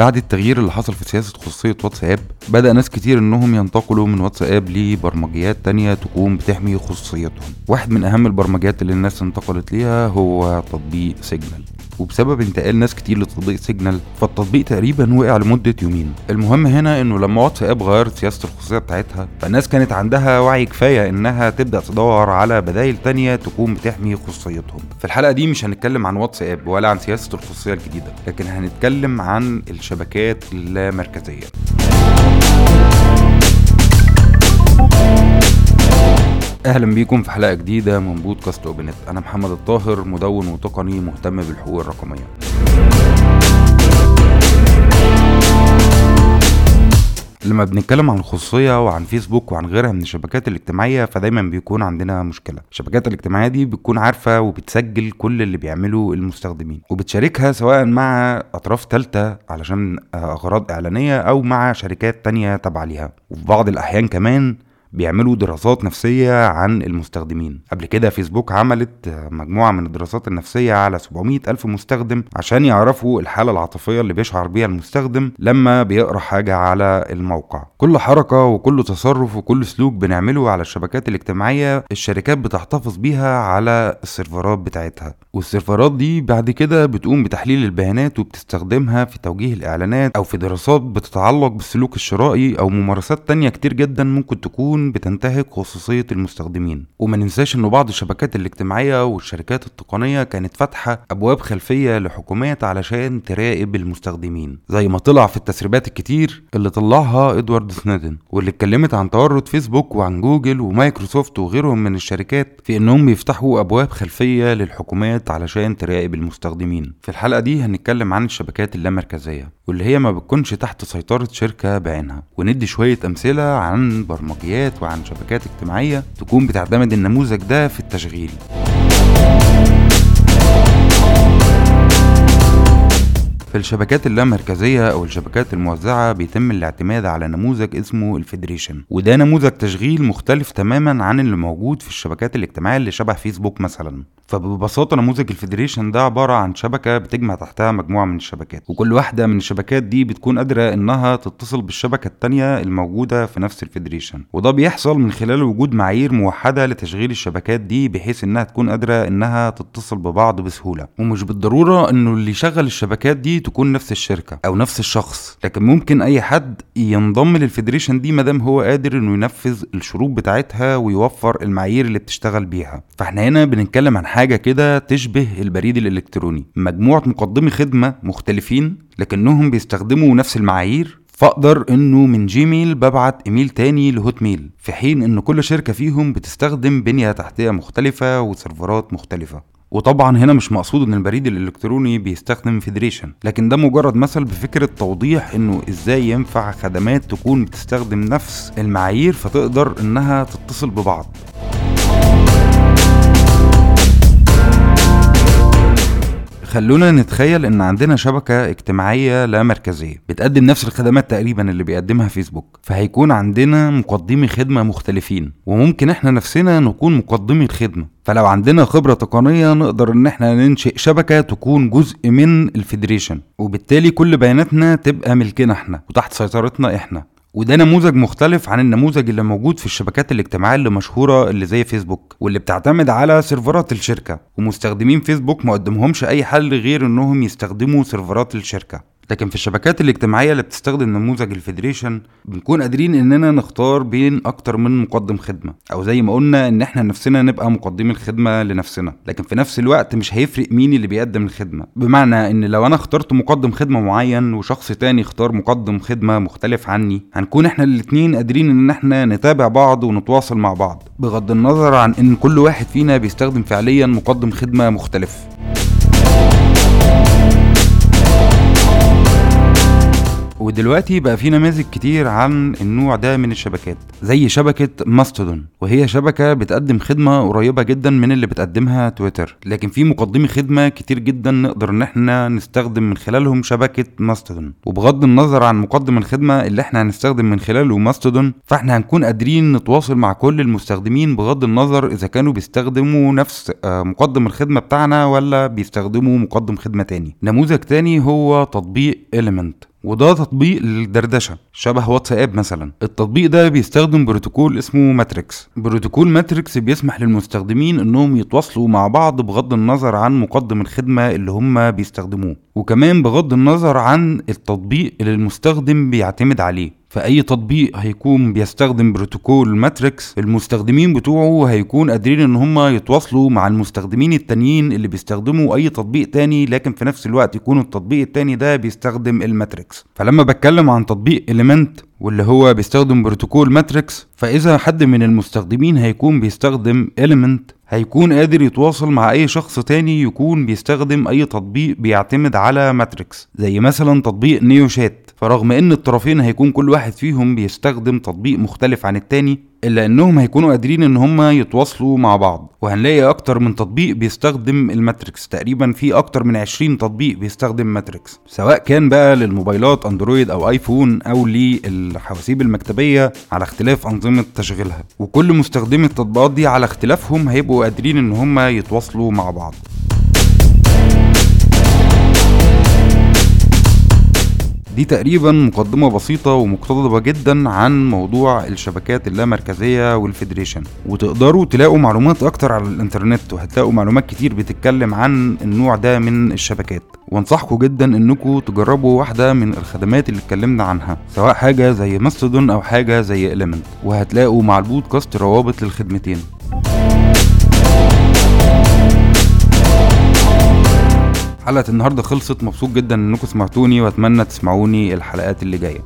بعد التغيير اللي حصل في سياسة خصوصية واتساب بدأ ناس كتير إنهم ينتقلوا من واتساب لبرمجيات تانية تكون بتحمي خصوصيتهم. واحد من أهم البرمجيات اللي الناس انتقلت ليها هو تطبيق سيجنال. وبسبب انتقال ناس كتير لتطبيق سيجنال فالتطبيق تقريبا وقع لمدة يومين. المهم هنا إنه لما واتساب غيرت سياسة الخصوصية بتاعتها فالناس كانت عندها وعي كفاية إنها تبدأ تدور على بدائل تانية تكون بتحمي خصوصيتهم. في الحلقة دي مش هنتكلم عن واتساب ولا عن سياسة الخصوصية الجديدة لكن هنتكلم عن الشبكات اللامركزية أهلا بيكم في حلقة جديدة من بودكاست أوبنت. أنا محمد الطاهر مدون وتقني مهتم بالحقوق الرقمية. لما بنتكلم عن الخصوصية وعن فيسبوك وعن غيرها من الشبكات الاجتماعية فدايما بيكون عندنا مشكلة. الشبكات الاجتماعية دي بتكون عارفة وبتسجل كل اللي بيعمله المستخدمين وبتشاركها سواء مع أطراف تالتة علشان أغراض إعلانية أو مع شركات تانية تابعة ليها. وفي بعض الأحيان كمان بيعملوا دراسات نفسية عن المستخدمين. قبل كده فيسبوك عملت مجموعة من الدراسات النفسية على 700 ألف مستخدم عشان يعرفوا الحالة العاطفية اللي بيشعر بيها المستخدم لما بيقرأ حاجة على الموقع. كل حركة وكل تصرف وكل سلوك بنعمله على الشبكات الاجتماعية الشركات بتحتفظ بيها على السيرفرات بتاعتها. والسيرفرات دي بعد كده بتقوم بتحليل البيانات وبتستخدمها في توجيه الإعلانات أو في دراسات بتتعلق بالسلوك الشرائي أو ممارسات تانية كتير جدا ممكن تكون تكون بتنتهك خصوصية المستخدمين. وما ننساش ان بعض الشبكات الاجتماعية والشركات التقنية كانت فاتحة أبواب خلفية لحكومات علشان تراقب المستخدمين زي ما طلع في التسريبات الكتير اللي طلعها إدوارد سنودن واللي اتكلمت عن تورط فيسبوك وعن جوجل ومايكروسوفت وغيرهم من الشركات في إنهم يفتحوا أبواب خلفية للحكومات علشان تراقب المستخدمين. في الحلقة دي هنتكلم عن الشبكات اللامركزية واللي هي ما بتكونش تحت سيطرة شركة بعينها. وندي شوية أمثلة عن برمجيات شبكات وعن شبكات اجتماعية تكون بتعتمد النموذج ده في التشغيل. في الشبكات اللامركزية أو الشبكات الموزعة بيتم الاعتماد على نموذج اسمه ال federation وده نموذج تشغيل مختلف تماما عن اللي موجود في الشبكات الاجتماعية اللي شبه فيسبوك مثلا. فببساطة نموذج ال federation ده عبارة عن شبكة بتجمع تحتها مجموعة من الشبكات. وكل واحدة من الشبكات دي بتكون قادرة إنها تتصل بالشبكة التانية الموجودة في نفس ال federation. وده بيحصل من خلال وجود معايير موحدة لتشغيل الشبكات دي بحيث إنها تكون قادرة إنها تتصل ببعض بسهولة. ومش بالضرورة إنه اللي يشغل الشبكات دي تكون نفس الشركة أو نفس الشخص. لكن ممكن أي حد ينضم لل federation دي مادام هو قادر إنه ينفذ الشروط بتاعتها ويوفر المعايير اللي بتشتغل بيها. فإحنا هنا بنتكلم عن حاجة كده تشبه البريد الإلكتروني. مجموعة مقدمي خدمة مختلفين لكنهم بيستخدموا نفس المعايير. فأقدر إنه من جيميل ببعت إيميل تاني لهوت ميل في حين إن كل شركة فيهم بتستخدم بنية تحتية مختلفة وسيرفرات مختلفة. وطبعا هنا مش مقصود إن البريد الإلكتروني بيستخدم federation لكن ده مجرد مثل بفكرة توضيح إنه إزاي ينفع خدمات تكون بتستخدم نفس المعايير فتقدر إنها تتصل ببعض. خلونا نتخيل إن عندنا شبكة اجتماعية لا مركزية بتقدم نفس الخدمات تقريبا اللي بيقدمها فيسبوك فهيكون عندنا مقدمي خدمة مختلفين وممكن إحنا نفسنا نكون مقدمي الخدمة. فلو عندنا خبرة تقنية نقدر إن إحنا ننشئ شبكة تكون جزء من ال federation وبالتالي كل بياناتنا تبقى ملكنا إحنا وتحت سيطرتنا إحنا. وده نموذج مختلف عن النموذج اللي موجود في الشبكات الاجتماعية اللي مشهورة اللي زي فيسبوك واللي بتعتمد على سيرفرات الشركة. ومستخدمين فيسبوك ما قدامهمش أي حل غير إنهم يستخدموا سيرفرات الشركة. لكن في الشبكات الاجتماعية اللي بتستخدم نموذج الفيدريشن بنكون قادرين إننا نختار بين أكتر من مقدم خدمة أو زي ما قلنا إن إحنا نفسنا نبقى مقدمي الخدمة لنفسنا لكن في نفس الوقت مش هيفرق مين اللي بيقدم الخدمة. بمعنى إن لو أنا اخترت مقدم خدمة معين وشخص تاني اختار مقدم خدمة مختلف عني هنكون إحنا الاتنين قادرين إن إحنا نتابع بعض ونتواصل مع بعض بغض النظر عن إن كل واحد فينا بيستخدم فعليا مقدم خدمة مختلف. ودلوقتي بقى في نماذج كتير عن النوع ده من الشبكات زي شبكة Mastodon وهي شبكة بتقدم خدمة قريبة جدا من اللي بتقدمها تويتر لكن في مقدمي خدمة كتير جدا نقدر إن إحنا نستخدم من خلالهم شبكة Mastodon. وبغض النظر عن مقدم الخدمة اللي إحنا هنستخدم من خلاله Mastodon فإحنا هنكون قادرين نتواصل مع كل المستخدمين بغض النظر إذا كانوا بيستخدموا نفس آه، مقدم الخدمة بتاعنا ولا بيستخدموا مقدم خدمة تاني. نموذج تاني هو تطبيق Element. وده تطبيق للدردشة شبه واتساب مثلا. التطبيق ده بيستخدم بروتوكول اسمه Matrix. بروتوكول Matrix بيسمح للمستخدمين إنهم يتواصلوا مع بعض بغض النظر عن مقدم الخدمة اللي هم بيستخدموه. وكمان بغض النظر عن التطبيق اللي المستخدم بيعتمد عليه. فأي تطبيق هيكون بيستخدم بروتوكول Matrix المستخدمين بتوعه هيكون قادرين إن هم يتواصلوا مع المستخدمين التانيين اللي بيستخدموا أي تطبيق تاني لكن في نفس الوقت يكون التطبيق التاني ده بيستخدم ال Matrix. فلما بتكلم عن تطبيق Element واللي هو بيستخدم بروتوكول Matrix فإذا حد من المستخدمين هيكون بيستخدم Element هيكون قادر يتواصل مع أي شخص تاني يكون بيستخدم أي تطبيق بيعتمد على Matrix زي مثلا تطبيق NeoChat. فرغم إن الطرفين هيكون كل واحد فيهم بيستخدم تطبيق مختلف عن التاني إلا إنهم هيكونوا قادرين إن هم يتواصلوا مع بعض. وهنلاقي أكتر من تطبيق بيستخدم ال Matrix. تقريبا في أكتر من 20 تطبيق بيستخدم Matrix. سواء كان بقى للموبايلات أندرويد أو آيفون أو للحواسيب المكتبية على اختلاف أنظمة تشغيلها. وكل مستخدمي التطبيقات دي على اختلافهم هيبقوا قادرين إن هم يتواصلوا مع بعض. دي تقريبا مقدمة بسيطة ومقتضبة جدا عن موضوع الشبكات اللامركزية وال federation. وتقدروا تلاقوا معلومات أكتر على الإنترنت وهتلاقوا معلومات كتير بتتكلم عن النوع ده من الشبكات. وانصحكم جدا انكم تجربوا واحدة من الخدمات اللي اتكلمنا عنها سواء حاجة زي ماستودون أو حاجة زي إليمنت. وهتلاقوا مع البودكاست روابط للخدمتين. حلقة النهاردة خلصت. مبسوط جدا إنكم سمعتوني وأتمنى تسمعوني الحلقات اللي جاية.